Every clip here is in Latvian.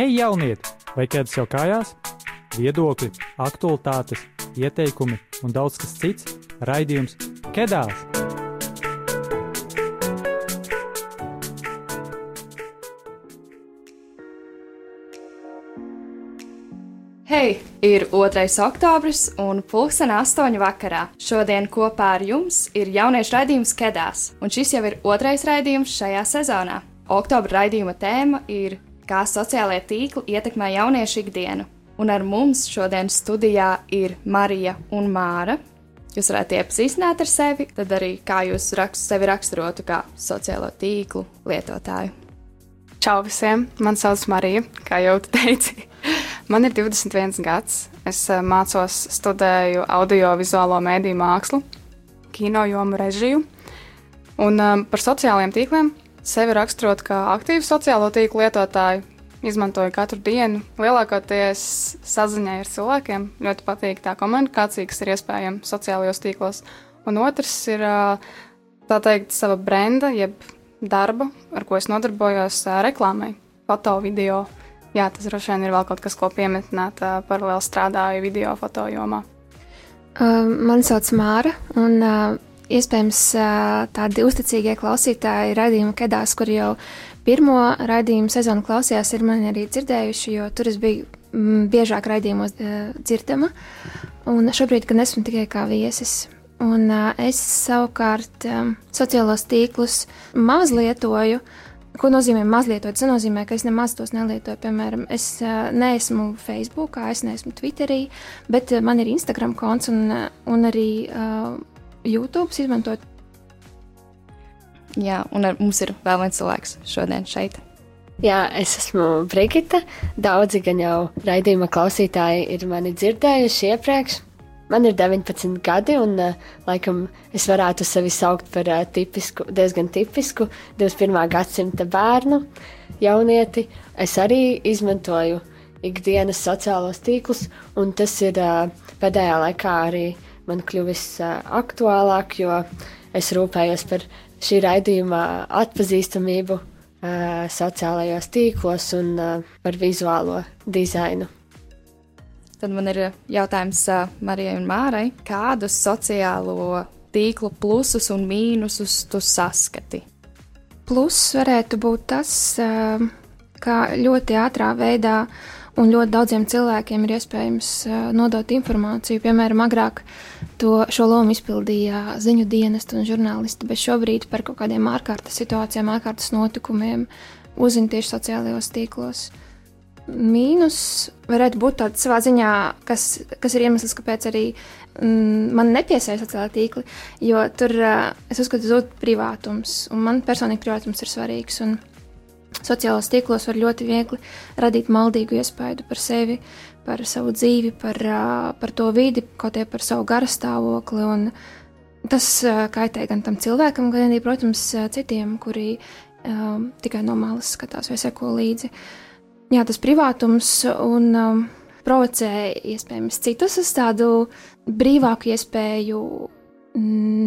Hei, jaunieti! Vai ķēdes jau kājās? Viedokļi, aktualitātes, ieteikumi un daudz kas cits - raidījums Kedās! Hei, ir 2. oktobris un pulksten 8. vakarā. Šodien kopā ar jums ir jauniešu raidījums Kedās, un šis jau ir otrais raidījums šajā sezonā. Oktobra raidījuma tēma ir kā sociālajie tīkli ietekmē jauniešu ikdienu. Un ar mums šodien studijā ir Marija un Māra. Jūs varētu iepazīstināt ar sevi, tad arī kā jūs rakst, sevi raksturotu kā sociālo tīklu lietotāju. Čau visiem! Mani sauc Marija, kā jau tu teici. Man ir 21 gads. Es eh, mācos, studēju audio-vizuālo mēdīju mākslu, kino jomu režiju. Un um, par sociālajiem tīkliem sevi raksturot kā aktīvu sociālo tīklu lietotāju. Izmantoju katru dienu, lielākoties saziņai ar cilvēkiem. Ļoti patīk tā komunikācija, kas ir iespējama sociālajos tīklos. Un otrs ir tā teikt, sava brenda, jeb darba, ar ko es nodarbojos reklāmai, foto, video. Jā, tas droši vien ir vēl kaut kas, ko pieminēt. Paralēli strādāju video foto jomā. Uh, mani sauc Māra, un iespējams tādi uzticīgie klausītāji raidījuma kedās, kur jau pirmo raidījumu sezonu klausījās, ir mani arī dzirdējuši, jo tur es biju mm, biežāk raidījumos dzirdama, un šobrīd, kad esmu tikai kā viesis. Un es savukārt sociālos tīklus maz lietoju, Ko nozīmē mazlietot? Tas nozīmē, ka es nemaz tos nelietoju. Piemēram, es neesmu Facebook, es neesmu Twitterī, bet man ir Instagram konts un, un arī uh, YouTube izmantot. Jā, un ar, mums ir vēl viens cilvēks šodien šeit. Jā, es esmu Brigita. Daudzi gan jau raidījuma klausītāji ir mani dzirdējuši iepriekš. Man ir 19 gadi, un uh, laikam es varētu sevi saukt par uh, tipisku, diezgan tipisku 21. gadsimta bērnu, jaunieti. Es arī izmantoju ikdienas sociālos tīklus, un tas ir uh, pēdējā laikā arī uh, man kļuvis aktuālāk, jo es rūpējos par šī raidījuma atpazīstamību sociālajos tīklos un par vizuālo dizainu. Tad man ir jautājums Marijai un Mārai, kādus sociālo tīklu plusus un mīnusus tu saskati? Pluss varētu būt tas, ka ļoti ātrā veidā un ļoti daudziem cilvēkiem ir iespējams nodot informāciju. Piemēram, agrāk to, šo lomu izpildīja ziņu dienesti un žurnālisti, bet šobrīd par kaut kādiem ārkārtas situācijām, ārkārtas notikumiem uzzina tieši sociālajos tīklos. Mīnus varētu būt tāds savā ziņā, kas, kas ir iemesls, kāpēc arī mm, man nepiesaista sociālā tīkla, jo tur uh, es uzskatu, zūd privātums, un man personīgi privātums ir svarīgs. Un sociālos tīklos var ļoti viegli radīt maldīgu iespaidu par sevi, par savu dzīvi, par, par to vidi, kaut arī par savu garastāvokli. Tas kaitē gan tam cilvēkam, gan arī, protams, citiem, kuri um, tikai no malas skatās vai seko līdzi. Jā, tas privātums un um, provocē iespējams citus uz tādu brīvāku iespēju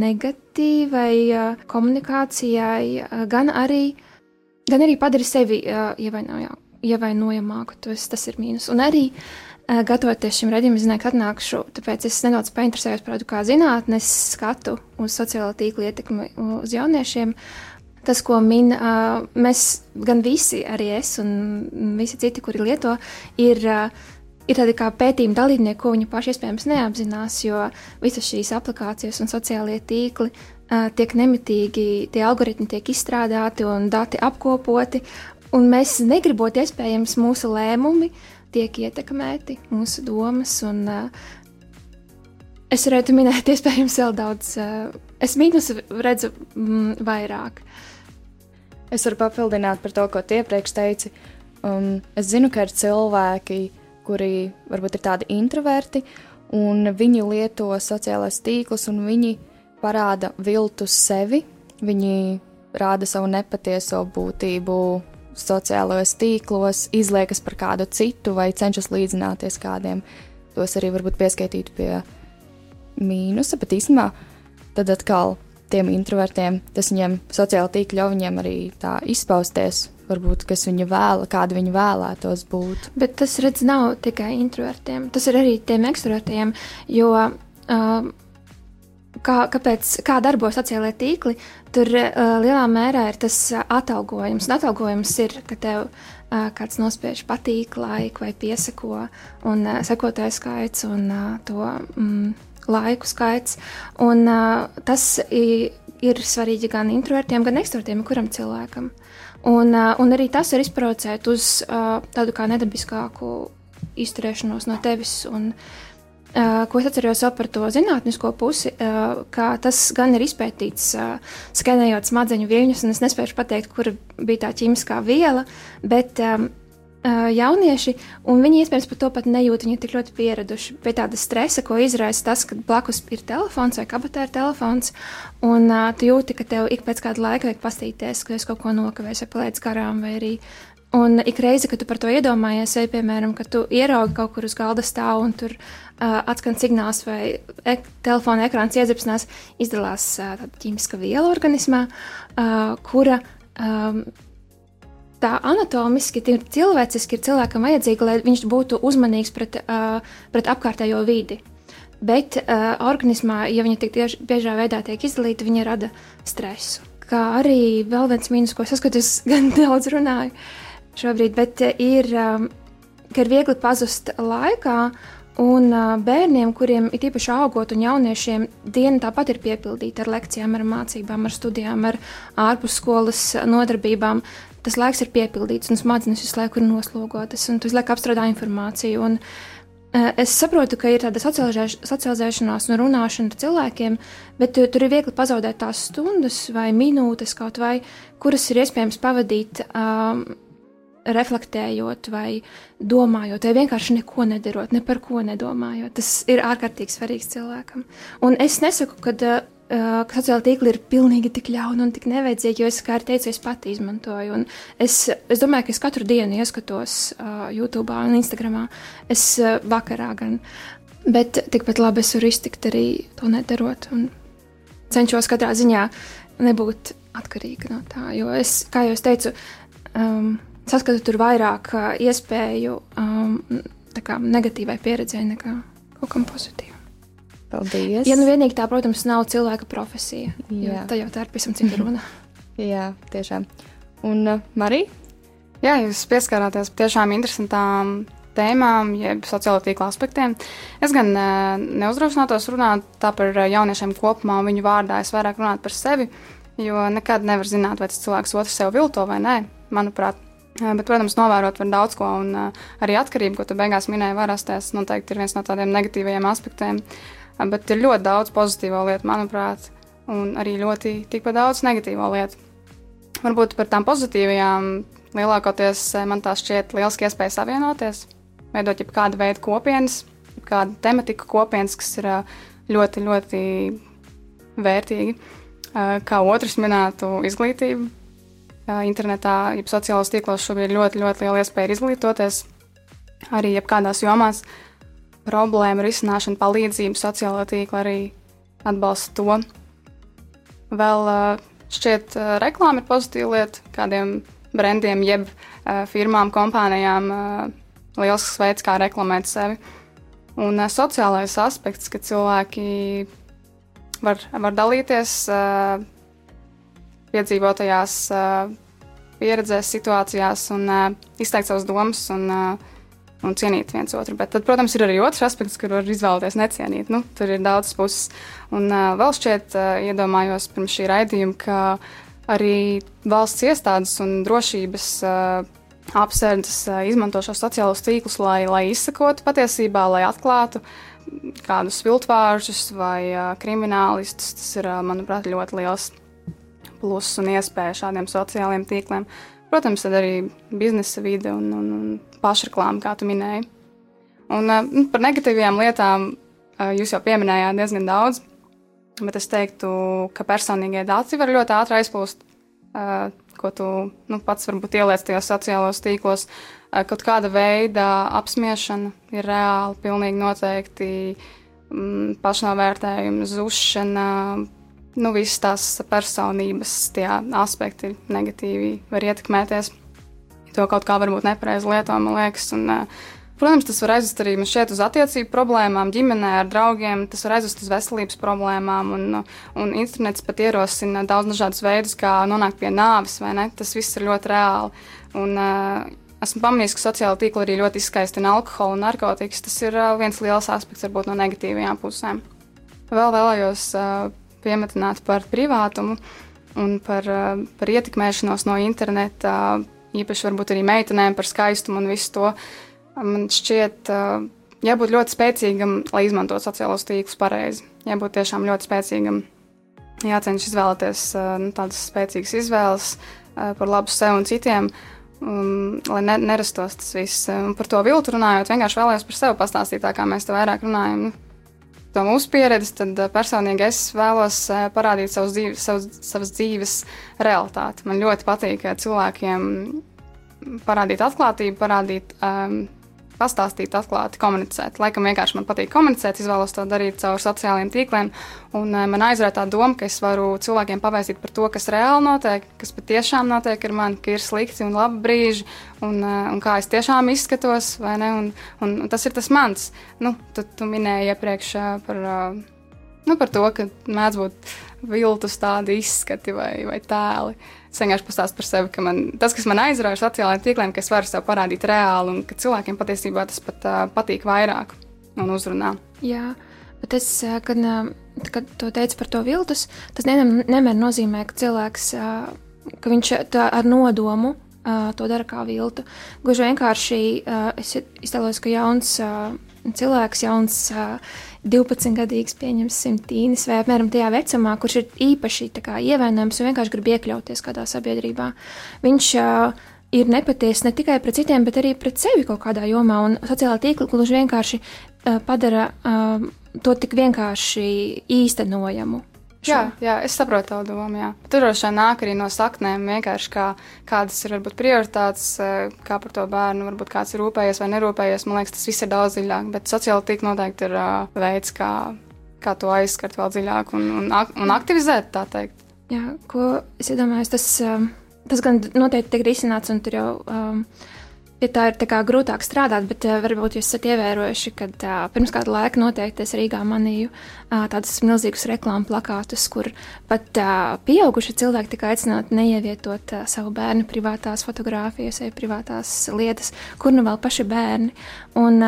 negatīvai uh, komunikācijai, gan arī, gan arī padara sevi uh, ievainojamāku. Tas, tas ir mīnus. Un arī uh, gatavoties šim redzējumam, zināju, ka atnākšu, tāpēc es nedaudz painteresējos par to, kā zinātnes skatu uz sociālo tīklu ietekmi uz jauniešiem. Tas, ko min, uh, mēs gan visi, arī es un visi citi, kuri lieto, ir uh, ir tādi kā pētījuma dalībnieki, ko viņi paši iespējams neapzinās, jo visas šīs aplikācijas un sociālie tīkli tiek nemitīgi, tie algoritmi tiek izstrādāti un dati apkopoti, Un mēs negribot, iespējams, mūsu lēmumi tiek ietekmēti, mūsu domas. Un, uh, es varētu minēt, iespējams, vēl daudz. Es mīnusu redzu mm, vairāk. Es varu papildināt par to, ko tu iepriekš teici. Um, es zinu, ka ir cilvēki, kuri varbūt ir tādi introverti, un viņi lieto sociālais tīklus, un viņi parāda viltus sevi. Viņi rāda savu nepatieso būtību sociālajos tīklos, izliekas par kādu citu vai cenšas līdzināties kādiem. Tos arī varbūt pieskaitītu pie mīnusa, bet īstenībā tad atkal tiem introvertiem tas viņiem sociāli tīkli ļauj viņiem arī tā izpausties. Varbūt kas viņa vēla, kāda viņa vēlētos būt. Bet tas, redz, nav tikai introvertiem. Tas ir arī tiem ekstravertiem, jo uh, kā, kāpēc, kā darbojas sociālai tīkli, tur uh, lielā mērā ir tas uh, atalgojums. Un atalgojums ir, ka tev uh, kāds nospiež patīk, laiku vai piesako, un uh, sekotāju skaits un uh, to mm, laiku skaits. Un, uh, tas ir svarīgi gan introvertiem, gan ekstravertiem, kuram cilvēkam. Un, uh, un arī tas var izprovocēt uz uh, tādu kā nedabiskāku izturēšanos no tevis. Un, Uh, ko es atceros par to zinātnisko pusi, uh, ka tas gan ir izpētīts, uh, skanējot smadzeņu viļņus, un es nespēju pateikt, kur bija tā ķīmiskā viela, bet jaunieši, un viņi iespējams par to pat nejūt, viņi ir tik ļoti pieraduši. Pie tāda stresa, ko izraisa tas, ka blakus ir telefons vai kabatē ir telefons, un uh, tu jūti, ka tev ik pēc kāda laika vajag pastīties, ka es kaut ko nokavējis vai palaidis garām, vai arī Un ik reizi, kad tu par to iedomājies, vai, piemēram, kad tu ieraugi kaut kur uz galda stāvu un tur atskan signāls vai ek telefona ekrāns iedzipsnās, izdalās tāda ķīmiska viela organismā, kura tā anatomiski, cilvēciski ir cilvēkam vajadzīga, lai viņš būtu uzmanīgs pret, pret apkārtējo vidi. Bet uh, organismā, ja viņa tik tieši, biežā veidā tiek izdalīta, viņa rada stresu. Kā arī vēl viens mīnus, ko saskatu, es gan daudz runāju. Šobrīd, bet ir, um, ir viegli pazust laikā. Un bērniem, kuriem ir īpaši augot un jauniešiem, diena tāpat ir piepildīta ar lekcijām, ar mācībām, ar studijām, ar ārpusskolas nodarbībām. Tas laiks ir piepildīts un smadzenes visu laiku ir noslogotas, un tu visu laiku apstrādā informāciju. Un, es saprotu, ka ir tāda socializēšanās un runāšana ar cilvēkiem, bet tur ir viegli pazaudēt tās stundas vai minūtes kaut vai, kuras ir iespējams pavadīt. Um, reflektējot, vai domājot, vai vienkārši neko nedarot, ne par ko nedomājot. Tas ir ārkārtīgi svarīgs cilvēkam. Un es nesaku, ka uh, ka sociālai tīkli ir pilnīgi tik ļauni un tik nevajadzīgi, jo es, kā teicu, es pati izmantoju. Un es, es domāju, ka es katru dienu ieskatos uh, YouTube un Instagram. Es uh, vakarā gan. Bet tikpat labi es varu iztikt arī to nedarot. Cenšos katrā ziņā nebūt atkarīga no tā. Jo es, kā jau es teicu, um, saskatu tur vairāk iespēju um, kā, negatīvai pieredzēji nekā kaut kam pozitīvam. Paldies! Ja nu vienīgi tā, protams, nav cilvēka profesija. Jā, tā jau tā ir pavisam cita runa. Jā, tiešām. Un uh, Marija? Jā, jūs pieskarāties tiešām interesantām tēmām, jeb sociālo tīklu aspektiem. Es gan uh, neuzdrošinātos runāt tā par jauniešiem kopumā, viņu vārdā. Es vairāk runātu par sevi, jo nekad nevar zināt, vai tas cilvēks otrs sev vilto vai nē. Manuprāt, Bet, protams, novērot var daudz ko, un arī atkarība, ko tu beigās minēji, var rasties. Noteikti ir viens no tādiem negatīviem aspektiem. Bet ir ļoti daudz pozitīvo lietu, manuprāt, un arī ļoti tikpat daudz negatīvo lietu. Varbūt par tām pozitīvajām lielākoties man tā šķiet lieliski iespēja savienoties, veidot jau kādu veidu kopienas, kādu tematiku kopienas, kas ir ļoti, ļoti vērtīgi. Kā otrs minētu izglītību, internetā, jeb sociālajos tīklos šobrīd ir ļoti, ļoti liela iespēja izglītoties arī jebkādās jomās. Problēmu risināšana, palīdzība, sociālā tīkla arī atbalsta to. Vēl šķiet, reklāma ir pozitīva lieta kādiem brandiem, jeb firmām, kompānijām. Liels veids, kā reklamēt sevi. Un sociālais aspekts, ka cilvēki var, var dalīties piedzīvotajās pieredzēs, situācijās un izteikt savas domas un, un cienīt viens otru. Bet, tad, protams, ir arī otrs aspekts, kur var izvēlēties necienīt. Nu, tur ir daudz puses. Un vēl šķiet, iedomājos pirms šī raidījuma, ka arī valsts iestādes un drošības apsardzes izmanto šos sociālos tīklus, lai, lai izsakotu patiesībā, lai atklātu kādus viltvāršus vai kriminālistus. Tas ir, manuprāt, ļoti liels pluss un iespēja šādiem sociālajiem tīkliem. Protams, tad arī biznesa vide un, un, un pašreklāma, kā tu minēji. Un uh, par negatīvajām lietām uh, jūs jau pieminējāt diezgan daudz, bet es teiktu, ka personīgie dati var ļoti ātri aizplūst, uh, ko tu nu, pats varbūt ieliec tajos sociālos tīklos. Kaut kāda veida apspiešana ir reāli, pilnīgi noteikti mm, pašnovērtējuma, zušana nu, visas tās personības tie aspekti negatīvi var ietekmēties. To kaut kā varbūt nepareizi lieto, man liekas. Un, uh, Protams, tas var aizvest arī šeit uz attiecību problēmām, ģimenē ar draugiem, tas var aizvest uz veselības problēmām, un, un internets pat ierosina daudz dažādus veidus, kā nonākt pie nāves, vai ne? Tas viss ir ļoti reāli. Un, uh, Esmu pamanījis, ka sociāla tīkla arī ļoti izskaistina alkoholu un narkotikas. Tas ir uh, viens liels aspekts, varbūt no negatīvajām pusēm. Vēl vēlējos uh, piemetināt par privātumu un par, uh, par ietekmēšanos no interneta, īpaši varbūt arī meitenēm par skaistumu un visu to. Man šķiet, uh, jābūt ļoti spēcīgam, lai izmantotu sociālos tīklus pareizi. Jābūt tiešām ļoti spēcīgam. Jācenšas izvēlēties uh, nu, tādas spēcīgas izvēles par labu sev un citiem. Um, lai ne, nerastos tas viss. Un par to viltu runājot, vienkārši vēlējos par sevi pastāstīt, tā kā mēs te vairāk runājam. Nu, to mūsu pieredzi, tad uh, personīgi es vēlos uh, parādīt savus dzīves, savus, savas dzīves realitāti. Man ļoti patīk cilvēkiem parādīt atklātību, parādīt um, pastāstīt, atklāti komunicēt. Laikam vienkārši man patīk komunicēt, izvēlos to darīt caur sociālajiem tīkliem. Un uh, man aizrāja tā doma, ka es varu cilvēkiem pavēstīt par to, kas reāli notiek, kas patiešām notiek ar mani, ka ir slikti un labi brīži, un, uh, un kā es tiešām izskatos? Un, un, un tas ir tas mans. Nu, tu, tu minēji iepriekš uh, par, uh, nu, par to, ka mēdz būt viltus tādi izskati vai, vai tēli. Uh, Es vienkārši pastāstu par sevi, ka man, tas, kas man aizrauja ar sociālajiem tīkliem, ka es varu sev parādīt reāli un ka cilvēkiem patiesībā tas pat uh, patīk vairāk un uzrunā. Jā, bet es, kad, kad to teicu par to viltus, tas nevienmēr nozīmē, ka cilvēks, ka viņš ar nodomu to dara kā viltu. Gluži vienkārši es iztēlojos, ka jauns cilvēks, jauns 12-gadīgs, pieņemsim, tīnis vai apmēram tajā vecumā, kurš ir īpaši ievainojams un vienkārši grib iekļauties kādā sabiedrībā. Viņš uh, ir nepatiess ne tikai pret citiem, bet arī pret sevi kaut kādā jomā, un sociālā tīkla gluži vienkārši uh, padara uh, to tik vienkārši īstenojamu. Jā, jā, es saprotu tavu domu. Jā. Tur droši vien nāk arī no saknēm, vienkārši kā, kādas ir varbūt prioritātes, eh, kā par to bērnu, varbūt kāds ir rūpējies vai nerūpējies. Man liekas, tas viss ir daudz dziļāk, bet sociāli tīk noteikti ir uh, veids, kā, kā to aizskart vēl dziļāk un, un, un aktivizēt, tā teikt. Jā, ko es iedomājos, tas, um, tas gan noteikti tiek risināts, un tur jau. Um, pie tā ir tā grūtāk strādāt, bet uh, varbūt jūs esat ievērojuši, ka uh, pirms kāda laika noteikti es Rīgā manīju tādus milzīgus reklāmu plakātus, kur pat uh, pieauguši cilvēki tika aicināti neievietot savu bērnu privātās fotogrāfijas vai privātās lietas, kur nu vēl paši bērni. Un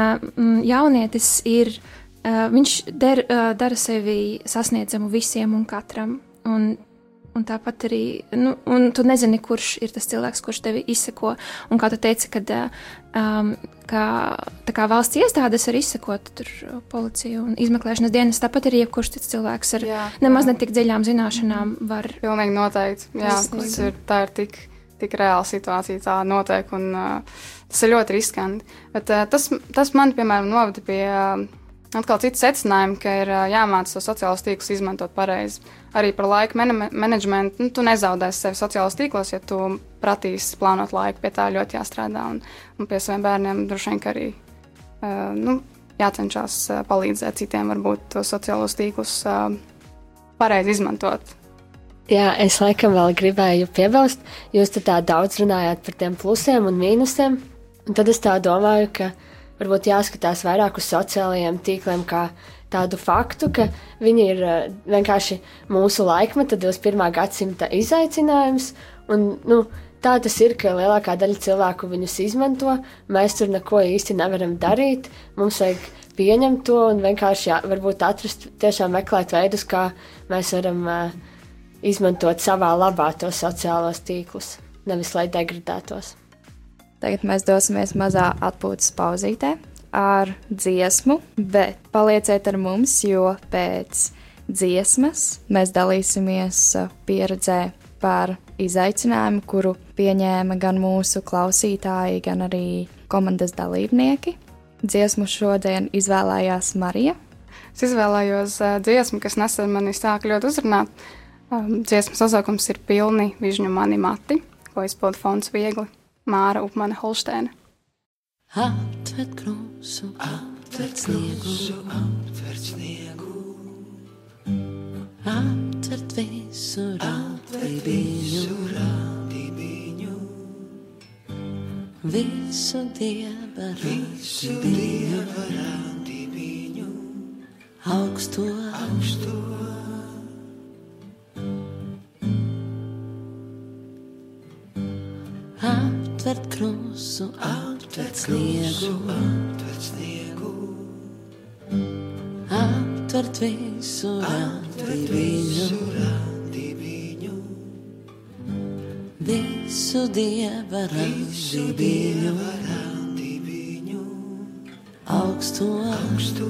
jaunietis ir, viņš der, dara sevi sasniedzamu visiem un katram. Un Un tāpat arī, nu, un tu nezini, kurš ir tas cilvēks, kurš tevi izseko. Un kā tu teici, kad um, kā, kā valsts iestādes var izsekot tur policiju un izmeklēšanas dienas, tāpat arī jebkurš cits cilvēks ar jā, nemaz netik dziļām zināšanām var. Pilnīgi noteikti. Jā, tas ir, tā ir tik, tik reāla situācija, tā notiek, un uh, tas ir ļoti riskanti. Bet uh, tas, tas man, piemēram, novada pie uh, atkal citas secinājuma, ka ir uh, jāmāca sociālos tīklus izmantot pareizi arī par laika menedžmentu. Nu, tu nezaudēsi sevi sociālajos tīklos, ja tu pratīsi plānot laiku. Pie tā ļoti jāstrādā. Un, un pie saviem bērniem droši vien arī uh, nu, jācenšas palīdzēt citiem, varbūt tos sociālos tīklus uh, pareizi izmantot. Jā, es laikam vēl gribēju piebilst, jūs tā daudz runājāt par tiem plusiem un mīnusiem. Un tad es tā domāju, ka varbūt jāskatās vairāk uz sociālajiem tīkliem, kā tādu faktu, ka viņi ir uh, vienkārši mūsu laikmeta 21. gadsimta izaicinājums. Un, nu, tā tas ir, ka lielākā daļa cilvēku viņus izmanto. Mēs tur neko īsti nevaram darīt. Mums vajag pieņemt to un vienkārši jā, varbūt atrast, tiešām meklēt veidus, kā mēs varam uh, izmantot savā labā tos sociālos tīklus, nevis lai degradētos. Tagad mēs dosimies mazā atpūtas pauzītē ar dziesmu, bet palieciet ar mums, jo pēc dziesmas mēs dalīsimies pieredzē par izaicinājumu, kuru pieņēma gan mūsu klausītāji, gan arī komandas dalībnieki. Dziesmu šodien izvēlējās Marija. Es izvēlējos uh, dziesmu, kas nesen manī sāka ļoti uzrunāt. Um, dziesmas nosaukums ir Pilni vižņu mani mati, ko izpilda fonds viegli Māra Upmane Holštēna. Atver klusu, atver sniegu, atver sniegu, atver visu rādībiņu. Visu dieva rādībiņu, augsto, augsto. Aptvert visu rādībiņu. visu dieva radībiņu, augsto, augsto.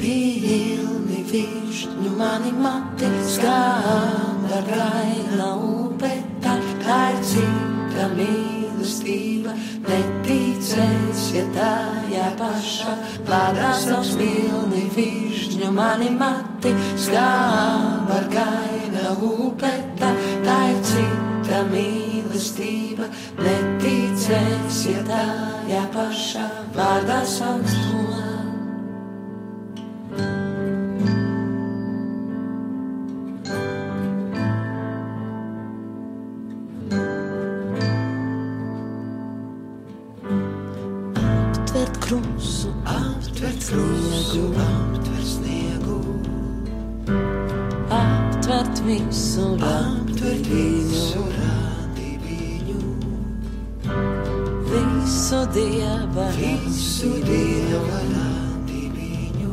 Pilni višņu mani mati skāba raila upe, paša, plādās savs pilni višņu mani mati skāba gaina upeta, tā ir cita mīlestība, neticēs, ja tā jā pašā vārdā sauc aptvert visu rādību, visu dieva rādību,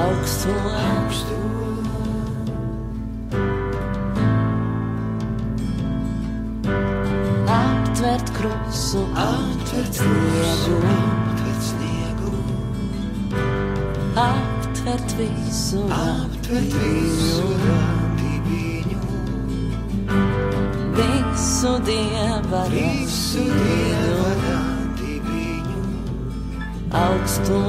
augstu, augstu. Aptvert krusu, aptvert sniegu, aptvert sniegu. Aptvert visu, aptvert visu radībiņu. Visu dieva visu dieva radībiņu. Augstu,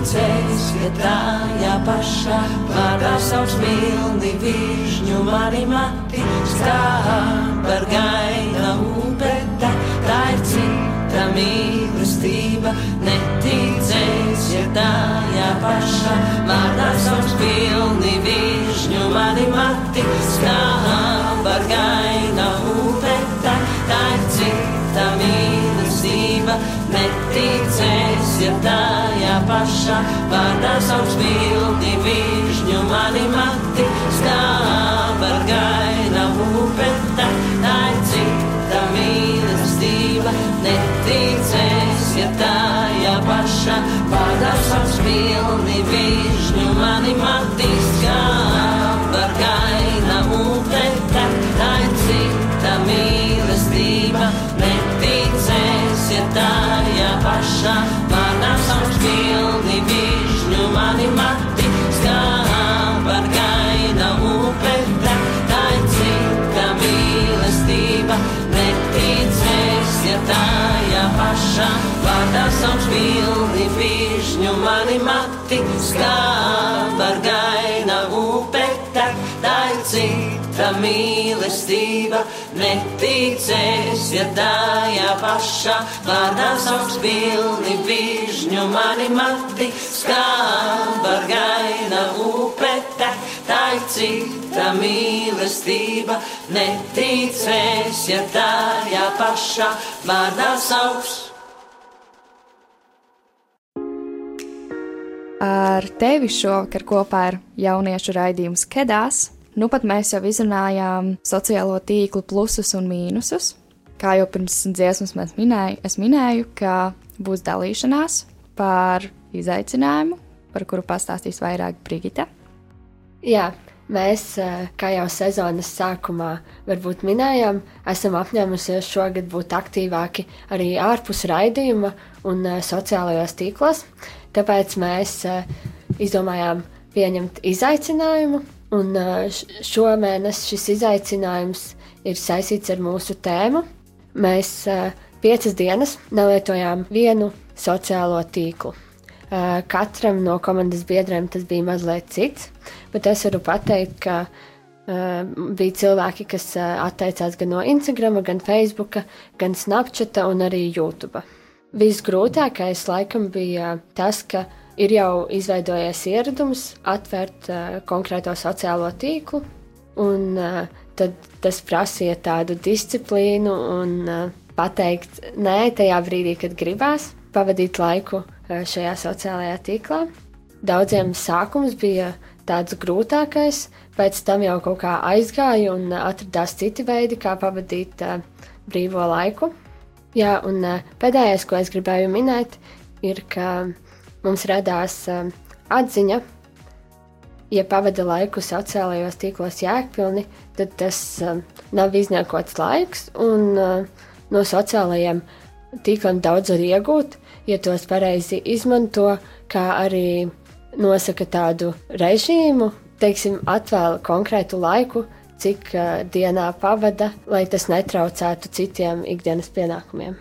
neticēs, ja tā jā pašā vārdā savs milni višņu mani mati. Stāv par gaina upeta, tā ir cita mīlestība, neticēs, ja tā jā pašā vārdā savs milni višņu mani mati. Stāv par gaina neticēs, ja tā jā paša, vārdā savs bildi višņu mani mati, stāv ar gaina upeta, tā ir cita mīlestība, neticēs, ja tā jā paša, vārdā savs bildi višņu mani mati, mani mati, skāp ar gaina upeta, tā ir cita mīlestība, neticēs, ja tā jā paša, vārdā savs pilni višņu mani mati, skāba ar gaina upete, tā ir cita mīlestība, neticēs, ja tā jā paša, vārdā savs. Ar tevi šovakar kopā ir jauniešu raidījums Kedās. Nu pat mēs jau izrunājām sociālo tīklu plusus un mīnusus. Kā jau pirms dziesmas mēs minēju, es minēju, ka būs dalīšanās par izaicinājumu, par kuru pastāstīs vairāk Brigita. Jā, mēs, kā jau sezonas sākumā varbūt minējām, esam apņēmusies šogad būt aktīvāki arī ārpus raidījuma un sociālajos tīklos. Tāpēc mēs izdomājām pieņemt izaicinājumu, un šomēnes šis izaicinājums ir saistīts ar mūsu tēmu. Mēs piecas dienas nelietojām vienu sociālo tīklu. Katram no komandas biedriem tas bija mazliet cits, bet es varu pateikt, ka bija cilvēki, kas atteicās gan no Instagram, gan Facebook, gan Snapchat un arī YouTube. Visgrūtākais laikam bija tas, ka ir jau izveidojies ieradums atvērt uh, konkrēto sociālo tīklu, un uh, tad tas prasīja tādu disciplīnu un uh, pateikt nē tajā brīdī, kad gribās pavadīt laiku Eh, šajā sociālajā tīklā. Daudziem sākums bija tāds grūtākais, pēc tam jau kaut kā aizgāja un atradās citi veidi, kā pavadīt uh, brīvo laiku. Jā, un pēdējais, ko es gribēju minēt, ir, ka mums radās atziņa, ja pavada laiku sociālajos tīklos jēgpilni, tad tas nav izniekots laiks, un no sociālajiem tīkliem daudz var iegūt, ja tos pareizi izmanto, kā arī nosaka tādu režīmu, teiksim, atvēl konkrētu laiku, cik dienā pavada, lai tas netraucētu citiem ikdienas pienākumiem.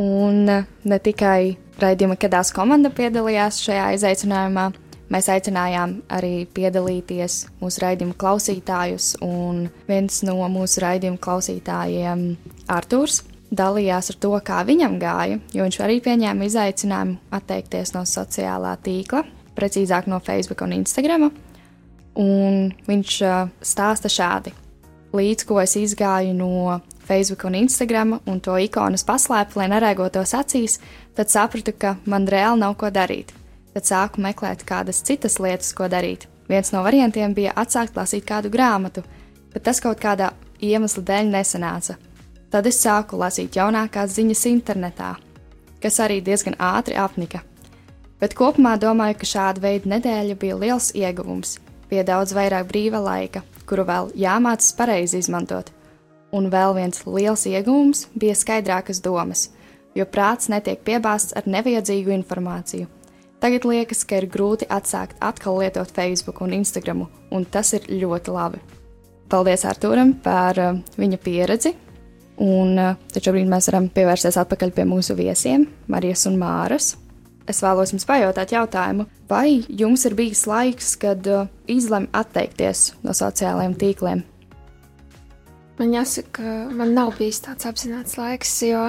Un ne tikai raidījuma Kedās komanda piedalījās šajā izaicinājumā, mēs aicinājām arī piedalīties mūsu raidījuma klausītājus, un viens no mūsu raidījuma klausītājiem, Artūrs, dalījās ar to, kā viņam gāja, jo viņš arī pieņēma izaicinājumu atteikties no sociālā tīkla, precīzāk no Facebook un Instagram. Un viņš stāsta šādi: Līdz ko es izgāju no Facebook un Instagram un to ikonas paslēpu, lai nerēgotos acīs, tad sapratu, ka man reāli nav ko darīt. Tad sāku meklēt kādas citas lietas, ko darīt. Viens no variantiem bija atsākt lasīt kādu grāmatu, bet tas kaut kādā iemesla dēļ nesanāca. Tad es sāku lasīt jaunākās ziņas internetā, kas arī diezgan ātri apnika. Bet kopumā domāju, ka šāda veida nedēļa bija liels ieguvums, bija daudz vairāk brīva laika, kuru vēl jāmācās pareizi izmantot. Un vēl viens liels ieguvums bija skaidrākas domas, jo prāts netiek piebāzts ar nevajadzīgu informāciju. Tagad liekas, ka ir grūti atsākt atkal lietot Facebook un Instagram, un tas ir ļoti labi. Paldies Arturam par uh, viņa pieredzi Un tad šobrīd mēs varam pievērsties atpakaļ pie mūsu viesiem, Marijas un Māras. Es vēlos jums pajautāt jautājumu, vai jums ir bijis laiks, kad uh, izlemj atteikties no sociālajiem tīkliem? Man jāsaka, man nav bijis tāds apzināts laiks, jo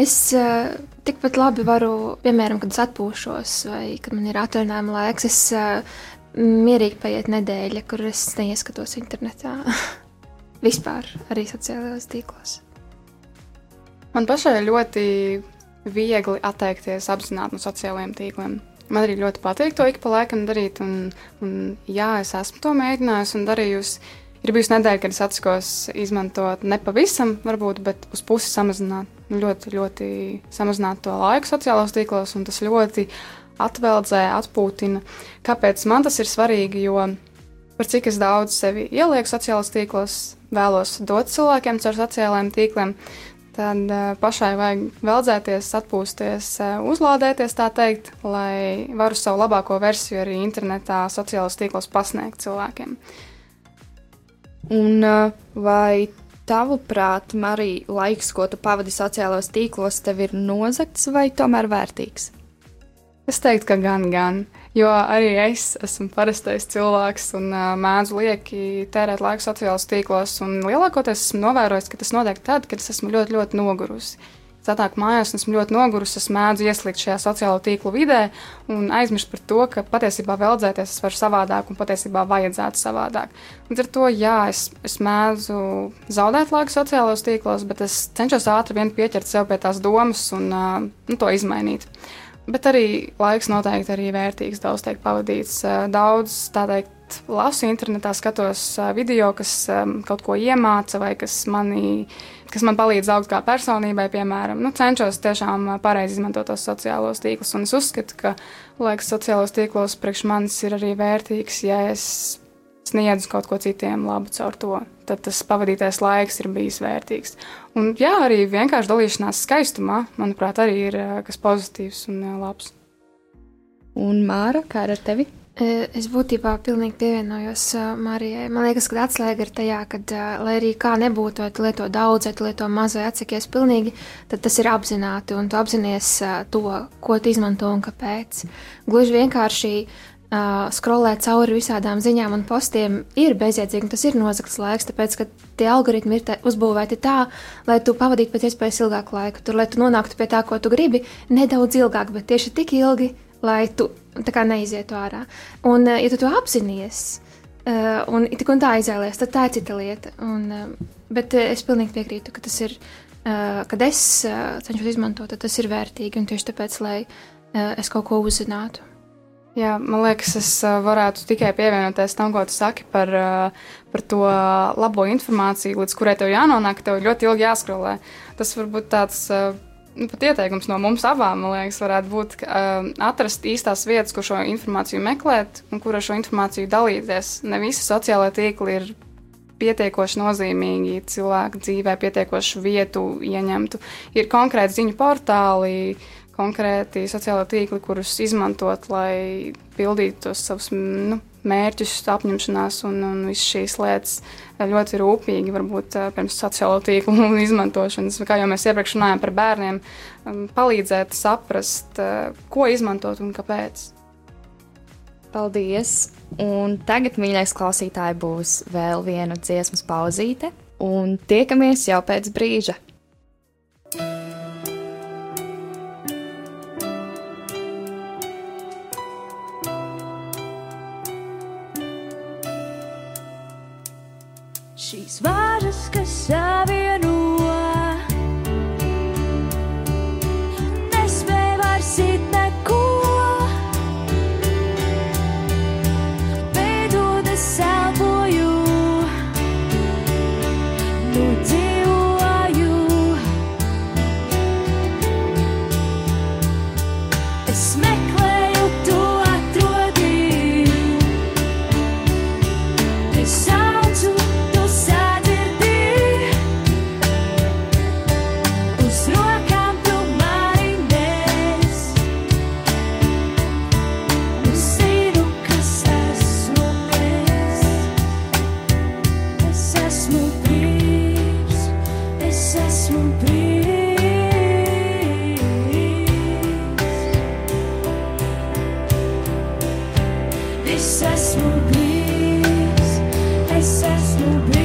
es uh, tikpat labi varu, piemēram, kad es atpūšos vai kad man ir atvaļinājuma laiks, es uh, mierīgi paiet nedēļa, kur es neieskatos internetā. Vispār arī sociālajos tīklos. Man pašai ļoti viegli atteikties apzināti no sociālajiem tīkliem. Man arī ļoti patīk to ik pa laikam darīt, un, un jā, es esmu to mēģinājusi un darījusi. Ir bijusi nedēļa, kad es atsakos izmantot nepavisam, varbūt, bet uz pusi samazināt, ļoti, ļoti samazināt to laiku sociālajos tīklos, un tas ļoti atveldzē, atpūtina. Kāpēc man tas ir svarīgi? Jo par cik es daudz sevi ielieku sociālajos tīklos, vēlos dot cilvēkiem caur sociālajiem tīkliem, tad uh, pašai vajag veldzēties, atpūsties, uh, uzlādēties, tā teikt, lai varu savu labāko versiju arī internetā, sociālajos tīklos pasniegt cilvēkiem. Un uh, vai tavuprāt, arī laiks, ko tu pavadi sociālajos tīklos, tev ir nozagts vai tomēr vērtīgs? Es teiktu, ka gan, gan. Jo arī es esmu parastais cilvēks un uh, mēdzu lieki tērēt laiku sociālajos tīklos. Lielākoties esmu novērojis, ka tas notiek tad, kad es esmu ļoti, ļoti nogurusi. Es atnāku mājās, esmu ļoti nogurusi. Es mēdzu ieslīgt šajā sociālo tīklu vidē un aizmirst par to, ka patiesībā veldzēties es varu savādāk un patiesībā vajadzētu savādāk. Līdz ar to, jā, es, es mēdzu zaudēt laiku sociālajos tīklos, bet es cenšos ātri vien pieķert sev pie tās domas un uh, nu, to izmainīt. Bet arī laiks noteikti arī vērtīgs, daudz tiek pavadīts. Daudz, tā teikt, lasu internetā, skatos video, kas kaut ko iemāca vai kas manī, kas man palīdz augt kā personībai, piemēram. Nu, cenšos tiešām pareizi izmantot tos sociālos tīklus, un es uzskatu, ka laiks sociālos tīklos priekš manis ir arī vērtīgs, ja es sniedzu kaut ko citiem labu caur to, tad tas pavadītais laiks ir bijis vērtīgs. Un jā, arī vienkārši dalīšanās skaistumā, manuprāt, arī ir kas pozitīvs un labs. Un Māra, kā ar tevi? Es būtībā pilnīgi pievienojos uh, Marijai. Man liekas, ka atslēga ir tajā, ka, uh, lai arī kā nebūtu, vai tu lieto daudz, vai tu lieto maz, vai atsakies pilnīgi, tad tas ir apzināti, un tu apzinājies to, ko tu izmanto un kāpēc. Gluži vienkārši uh, skrolēt cauri visādām ziņām un postiem ir bezjēdzīgi, tas ir nozagts laiks, tāpēc, ka tie algoritmi ir tā, uzbūvēti tā, lai tu pavadītu pēc iespējas ilgāku laiku, tur, lai tu nonāktu pie tā, ko tu gribi, nedaudz ilgāk, bet tieši tik ilgi, lai tu neizietu ārā. Un, ja tu to apzinājies, uh, un tik un tā izvēlējies, tad tā ir cita lieta. Un, uh, bet uh, es pilnīgi piekrītu, ka tas ir, uh, kad es uh, cenšos izmantot, tas ir vērtīgi un tieši tāpēc, lai uh, es kaut ko uzzinātu. Jā, man liekas, es varētu tikai pievienoties tam, ko tu saki par, par to labo informāciju, līdz kurai tev jānonāk, tev ļoti ilgi jāskrolē. Tas varbūt tāds nu, pat ieteikums no mums abām, man liekas, varētu būt uh, atrast īstās vietas, kur šo informāciju meklēt un kur ar šo informāciju dalīties. Ne visi sociālai tīkli ir pietiekoši nozīmīgi cilvēku dzīvē, pietiekoši vietu ieņemtu. Ir konkrēti ziņu portāli, konkrēti sociālai tīkli, kurus izmantot, lai pildītu tos savus nu, mērķus, apņemšanās un, un visas šīs lietas ļoti rūpīgi, varbūt pirms sociālo tīklu izmantošanas, kā jau mēs iepriekš runājām par bērniem, palīdzēt saprast, ko izmantot un kāpēc. Paldies! Un tagad, mīļais klausītāj, būs vēl viena dziesmas pauzīte, un tiekamies jau pēc brīža. es esmu bijis, es esmu bijis.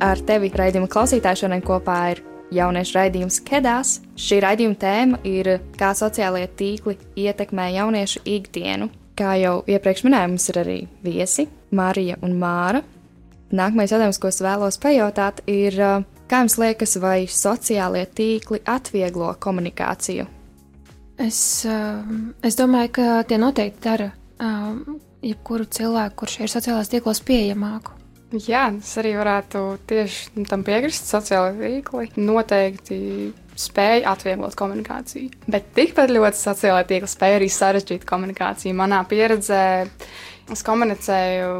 Ar tevi raidījuma klausītāju šodien kopā ir jauniešu raidījums Kedās. Šī raidījuma tēma ir, kā sociālajie tīkli ietekmē jauniešu ikdienu. Kā jau iepriekš minēju, mums ir arī viesi Marija un Māra. Nākamais jautājums, ko es vēlos pajautāt, ir, kā jums liekas, vai sociālie tīkli atvieglo komunikāciju? Es, es domāju, ka tie noteikti dara jebkuru cilvēku, kurš ir sociālās tīklos, pieejamāku. Jā, es arī varētu tieši tam piekrist. Sociālai tīkli noteikti spēja atvieglot komunikāciju. Bet tikpat ļoti sociālai tīkli spēja arī sarežģīt komunikāciju. Manā pieredzē es komunicēju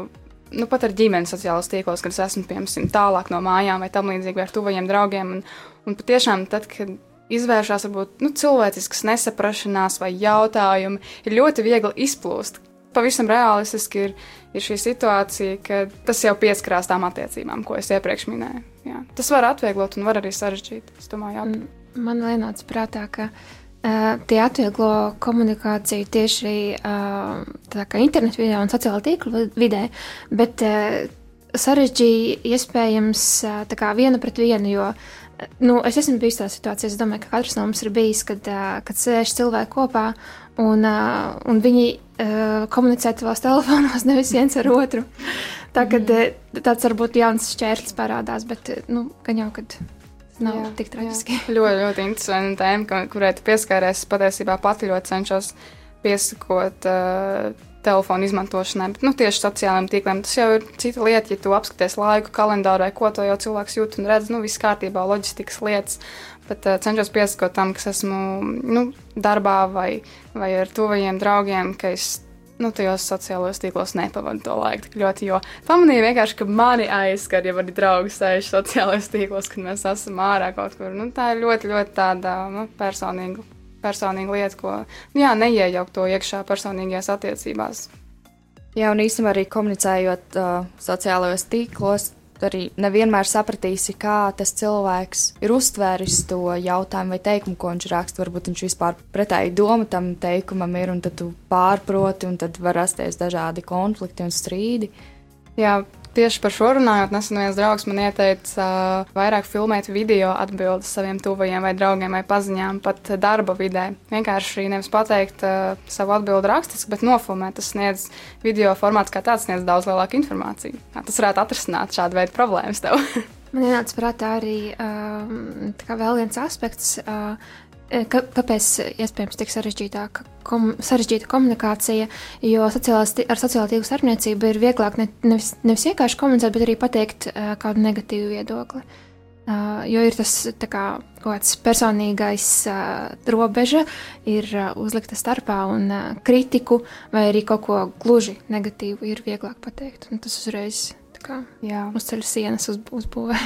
nu, pat ar ģimenes sociālos tīklos, kad es esmu piemēram tālāk no mājām vai tam līdzīgi, vai ar tuvajiem draugiem. Un, un patiešām, tad, kad izvēršas varbūt nu, cilvēciskas nesaprašanās vai jautājumi, ir ļoti viegli izplūst. Pavisam realistiski ir, ir šī situācija, ka tas jau pieskarās tām attiecībām, ko es iepriekš minēju. Jā. Tas var atvieglot un var arī sarežģīt. Domāju. Man vienāds prātā, ka uh, tie atvieglo komunikāciju tieši uh, internetu vidē un sociālā tīkla vidē, bet uh, sarežģīja iespējams kā viena pret vienu, jo nu, es esmu bijis tādā situācijā, es domāju, ka katrs no mums ir bijis, kad, kad sēž cilvēki kopā un, un viņi komunicē savos telefonos, nevis viens ar otru. Tā kā mm. tāds varbūt jauns šķērslis parādās, bet nu, gan jau, kad nav jā, tik traģiski. Jā. ļoti, ļoti interesanti tēma, kurai tu pieskāries. Patiesībā pati ļoti cenšos piesakot uh, telefonu izmantošanai, bet nu, tieši sociālajiem tīkliem tas jau ir cita lieta. Ja tu apskaties laiku, kalendāru vai ko to jau cilvēks jūt un redz, nu viss kārtībā, loģistikas lietas. Bet uh, cenšos piesakot tam, kas esmu nu, darbā vai, vai ar tuvajiem draugiem, ka es nu, tajos sociālajos tīklos nepavadu to laiku tik ļoti. Jo pamanīju vienkārši, ka mani aizskar, ja mani draugi sēž sociālajos tīklos, kad mēs esam ārā kaut kur. Nu, tā ir ļoti, ļoti tāda nu, personīga personīga lieta, ko nu, jā, neiejaukt to iekšā personīgajās attiecībās. Jā, un īstenībā arī komunicējot uh, sociālajos tīklos, arī nevienmēr sapratīsi, kā tas cilvēks ir uztvēris to jautājumu vai teikumu, ko viņš raksta. Varbūt viņš vispār pretēji doma tam teikumam ir, un tad tu pārproti, un tad var rasties dažādi konflikti un strīdi. Jā, Tieši par šo runājot, nesen viens draugs man ieteica uh, vairāk filmēt video atbildes saviem tuvajiem vai draugiem vai paziņām, pat darba vidē. Vienkārši nevis pateikt uh, savu atbildi rakstiski, bet nofilmēt. Tas sniedz video formāts kā tāds, sniedz daudz lielāku informāciju. Jā, tas varētu atrisināt šādu veidu problēmas tev. Man ienāca prātā arī um, vēl viens aspekts. Uh, ka, kāpēc iespējams tik sarežģītāka kom, sarežģīta komunikācija? Jo sociālās, ar sociālo tīklu starpniecību ir vieglāk ne, nevis, nevis vienkārši komunicēt, bet arī pateikt uh, kādu negatīvu viedokli. Uh, jo ir tas kā, kaut kāds personīgais uh, robeža, ir uh, uzlikta starpā, un uh, kritiku vai arī kaut ko gluži negatīvu ir vieglāk pateikt. Un tas uzreiz kā, uzceļ sienas uz, uzbūvē.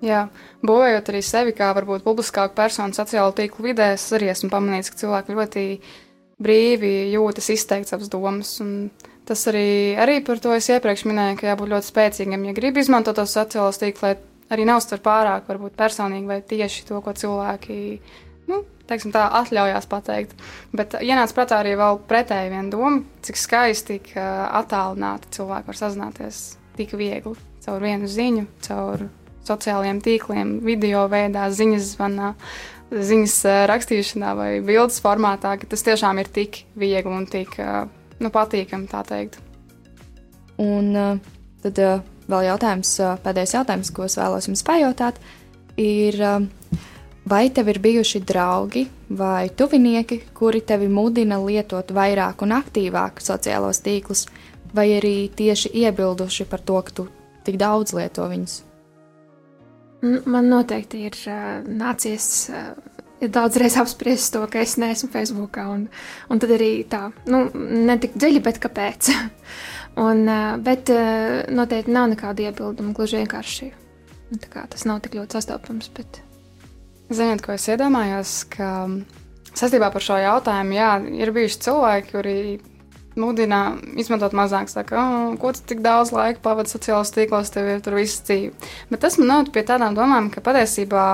Jā, būvējot arī sevi kā varbūt publiskāku personu sociālo tīklu vidē, es arī esmu pamanījis, ka cilvēki ļoti brīvi jūtas izteikt savas domas. Tas arī, arī par to es iepriekš minēju, ka jābūt ļoti spēcīgam, ja grib izmantot tos sociālos tīklus, lai arī neuztver pārāk varbūt personīgi vai tieši to, ko cilvēki, nu, teiksim tā, atļaujās pateikt. Bet ienāca prātā arī vēl pretēji viena doma, cik skaisti, ka attālināti cilvēki var sazināties tik viegli caur vienu ziņu, caur sociālajiem tīkliem, video veidā, ziņas zvanā, ziņas rakstīšanā vai bildes formātā, ka tas tiešām ir tik viegli un tik nu, patīkami, tā teikt. Un tad vēl jautājums, pēdējais jautājums, ko es vēlos jums pajautāt, ir, vai tev ir bijuši draugi vai tuvinieki, kuri tevi mudina lietot vairāk un aktīvāk sociālos tīklus, vai arī tieši iebilduši par to, ka tu tik daudz lieto viņus? Man noteikti ir uh, nācies uh, daudzreiz apspriest to, ka es neesmu Facebookā. Un, un tad arī tā, nu, ne tik dziļi, bet kāpēc. un, uh, bet uh, noteikti nav nekāda iebilduma. Gluži vienkārši nu, kā, tas nav tik ļoti sastopams. Bet... Ziniet, ko es iedomājos, ka saistībā par šo jautājumu, jā, ir bijuši cilvēki, kuri mudina izmantot mazāk. Saka, oh, ko tu tik daudz laika pavadi sociālajos tīklos, tev ir tur viss dzīve. Bet tas man noved pie tādām domām, ka patiesībā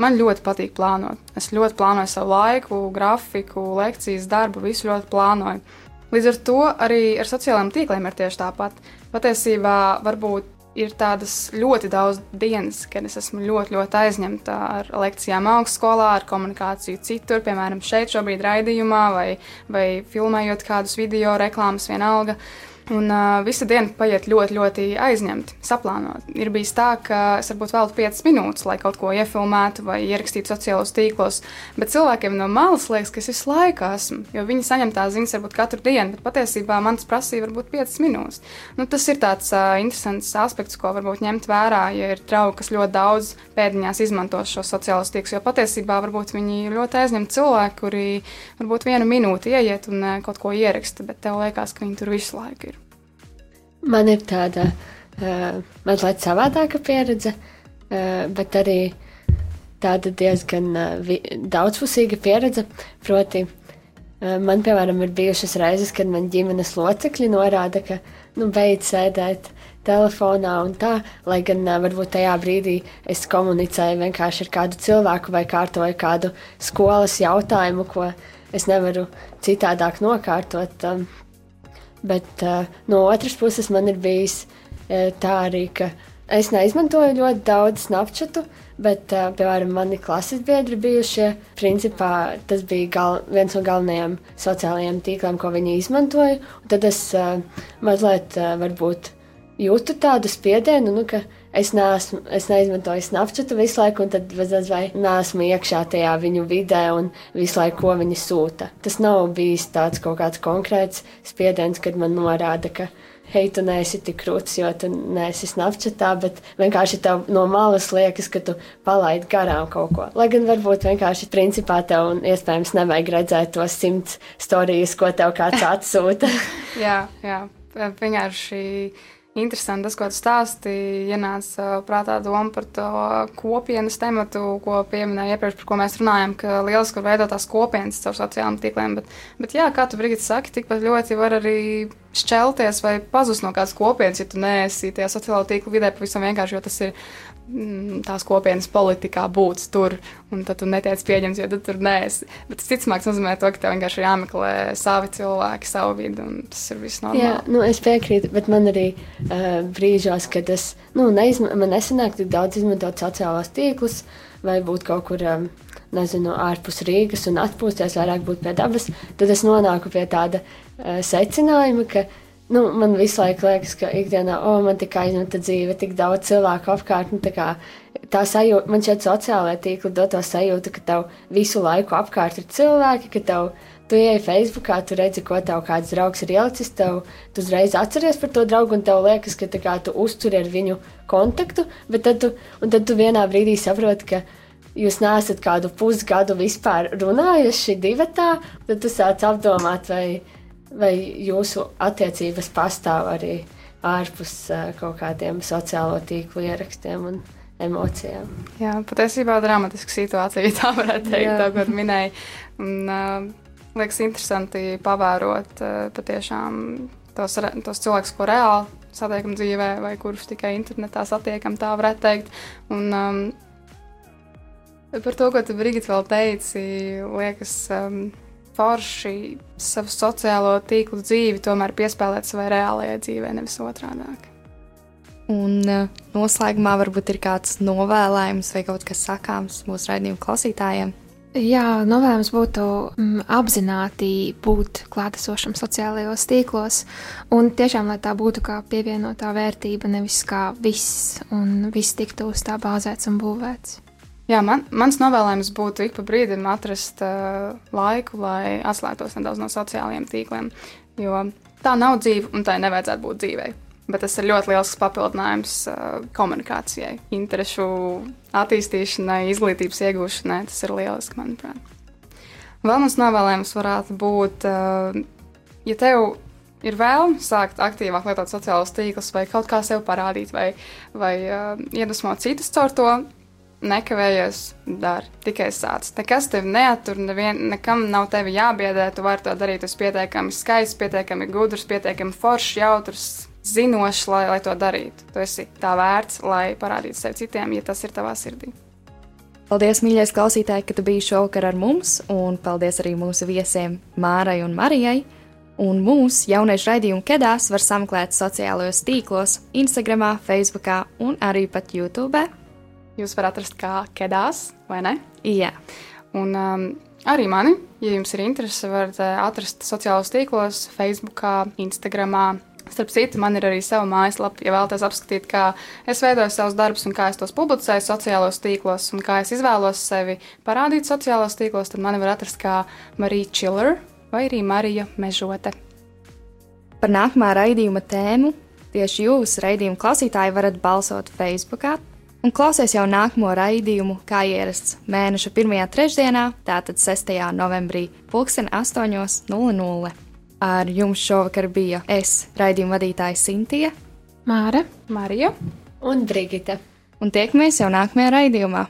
man ļoti patīk plānot. Es ļoti plānoju savu laiku, grafiku, lekcijas, darbu, visu ļoti plānoju. Līdz ar to arī ar sociālajiem tīkliem ir tieši tāpat. Patiesībā varbūt ir tādas ļoti daudz dienas, kad es esmu ļoti, ļoti aizņemta ar lekcijām augstskolā, ar komunikāciju citur, piemēram, šeit, šobrīd raidījumā, vai, vai filmējot kādus video reklāmas, vienalga. Un uh, visa diena paiet ļoti, ļoti aizņemti, saplānot. Ir bijis tā, ka es varbūt veltu 5 minūtes, lai kaut ko iefilmētu vai ierakstītu sociālos tīklos, bet cilvēkiem no malas liekas, ka es visu laiku esmu, jo viņi saņem tās ziņas varbūt katru dienu, bet patiesībā man tas prasīja varbūt 5 minūtes. Nu, tas ir tāds uh, interesants aspekts, ko varbūt ņemt vērā, ja ir draugi, kas ļoti daudz pēdiņās izmanto šos sociālos tīklus, jo patiesībā varbūt viņi ir ļoti aizņemti cilvēki, kuri varbūt vienu minūti ieiet un uh, kaut ko ieraksta, bet tev liekas, ka viņi tur visu laiku ir. Man ir tāda uh, mazliet savādāka pieredze, uh, bet arī tāda diezgan uh, daudzpusīga pieredze. Proti, uh, man, piemēram, ir bijušas reizes, kad man ģimenes locekļi norāda, ka nu, beidz sēdēt telefonā un tā, lai gan uh, varbūt tajā brīdī es komunicēju vienkārši ar kādu cilvēku vai kārtoju kādu skolas jautājumu, ko es nevaru citādāk nokārtot. Um, bet uh, no otras puses man ir bijis uh, tā arī, ka es neizmantoju ļoti daudz Snapchatu, bet, uh, piemēram, mani klases biedri bijušie, principā tas bija gal, viens no galvenajiem sociālajiem tīkliem, ko viņi izmantoja. Tad es uh, mazliet uh, varbūt jūtu tādu spiedienu, nu, ka es, neesmu, es neizmantoju Snapchatu visu laiku, un tad bezmaz vai neesmu iekšā tajā viņu vidē un visu laiku, ko viņi sūta. Tas nav bijis tāds kaut kāds konkrēts spiediens, kad man norāda, ka hei, tu neesi tik krūts, jo tu neesi Snapchatā, bet vienkārši tev no malas liekas, ka tu palaidi garām kaut ko. Lai gan varbūt vienkārši principā tev un iespējams nevajag redzēt tos simts stāstus, ko tev kāds atsūta. jā, jā, vienkārši interesanti tas, ko tu stāstīji. Ienāca prātā doma par to kopienas tematu, ko pieminēja iepriekš, par ko mēs runājam, ka lieliski var veidot tās kopienas caur sociālajiem tīkliem. Bet, bet jā, kā tu brīdī saki, tikpat ļoti var arī šķelties vai pazust no kādas kopienas, ja tu neesi tajā sociālo tīklu vidē pavisam vienkārši, jo tas ir tās kopienas politikā būt tur, un tad tu netiec pieņemts, jo tu tur neesi. Bet tas ticamāk nozīmē to, ka tev vienkārši jāmeklē savi cilvēki, savu vidi, un tas ir viss normāli. Jā, nu, es piekrītu, bet man arī uh, brīžos, kad es, nu, neizma, man nesanāk tik daudz izmantot sociālos tīklus, vai būt kaut kur, um, nezinu, ārpus Rīgas un atpūsties, vairāk būt pie dabas, tad es nonāku pie tāda uh, secinājuma, ka nu, man visu laiku liekas, ka ikdienā, o, oh, man tik aizņemta dzīve, tik daudz cilvēku apkārt. Nu, tā, kā, tā sajūta, man šeit sociālajā tīklā dod to sajūtu, ka tev visu laiku apkārt ir cilvēki, ka tev, tu ieej Facebookā, tu redzi, ko tev kāds draugs ir ielicis, tev, tu uzreiz atceries par to draugu, un tev liekas, ka kā, tu uzturi ar viņu kontaktu, bet tad tu, tad tu vienā brīdī saproti, ka jūs neesat kādu pusgadu vispār runājuši divatā, tad tu sāc apdomāt, vai vai jūsu attiecības pastāv arī ārpus kaut kādiem sociālo tīklu ierakstiem un emocijām. Jā, patiesībā dramatiska situācija, tā varētu teikt, tā, ko minēji. Un, uh, liekas interesanti pavērot uh, patiešām tos, tos cilvēkus, ko reāli satiekam dzīvē, vai kurus tikai internetā satiekam, tā varētu teikt. Un, um, par to, ko tu Brigita vēl teici, liekas. Um, forši savu sociālo tīklu dzīvi tomēr piespēlēt savai reālajai dzīvei, nevis otrādi. Un uh, noslēgumā varbūt ir kāds novēlējums vai kaut kas sakāms mūsu raidījuma klausītājiem. Jā, novēlējums būtu mm, apzināti būt klātesošam sociālajos tīklos, un tiešām, lai tā būtu kā pievienotā vērtība, nevis kā viss, un viss tiktu uz tā bāzēts un būvēts. Jā, man, mans novēlējums būtu ik pa brīdim atrast uh, laiku, lai atslēgtos nedaudz no sociālajiem tīkliem. Jo tā nav dzīve, un tai nevajadzētu būt dzīvei. Bet tas ir ļoti liels papildinājums uh, komunikācijai, interešu attīstīšanai, izglītības iegūšanai. Tas ir lieliski, manuprāt. Vēl mans novēlējums varētu būt, uh, ja tev ir vēlme sākt aktīvāk lietot sociālos tīklus, vai kaut kā sev parādīt, vai, vai uh, iedvesmot citus caur to, nekavējies, dari tikai sāc. Nekas tevi neatur, nevien, nekam nav tevi jābiedē. Tu vari to darīt. Tu esi pietiekami skaists, pietiekami gudrs, pietiekami foršs, jautrs, zinošs, lai, lai to darītu. Tu esi tā vērts, lai parādītu sev citiem, ja tas ir tavā sirdī. Paldies, mīļais klausītāji, ka tu biji šovakar ar mums, un paldies arī mūsu viesiem Mārai un Marijai. Un mūsu jauniešu raidījumu kedās var sameklēt sociālajos tīklos, Instagram, Facebook un arī pat YouTube jūs varat atrast kā kedās, vai ne? Jā. Un um, arī mani, ja jums ir interese, varat uh, atrast sociālos tīklos, Facebook, Instagram. Starp citu, man ir arī sava mājaslapa, ja vēlaties apskatīt, kā es veidoju savus darbus un kā es tos publicēju sociālos tīklos un kā es izvēlos sevi parādīt sociālos tīklos, tad mani var atrast kā Marija Chiller vai arī Marija Mežote. Par nākamā raidījuma tēmu tieši jūs, raidījuma klausītāji, varat balsot Facebook, un klausies jau nākamo raidījumu, kā ierasts mēneša pirmajā trešdienā, tātad 6. novembrī, 2008.00. Ar jums šovakar bija es, raidījuma vadītāja Sintīna, Māra, Marija un Brigita. Un tiekamies jau nākamajā raidījumā!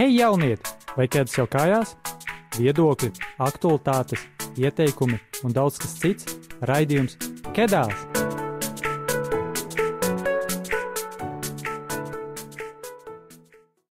Hei, jaunieti, vai ķēdes jau kājās? Viedokļi, aktualitātes ieteikumi un daudz kas cits - raidījums Kedās!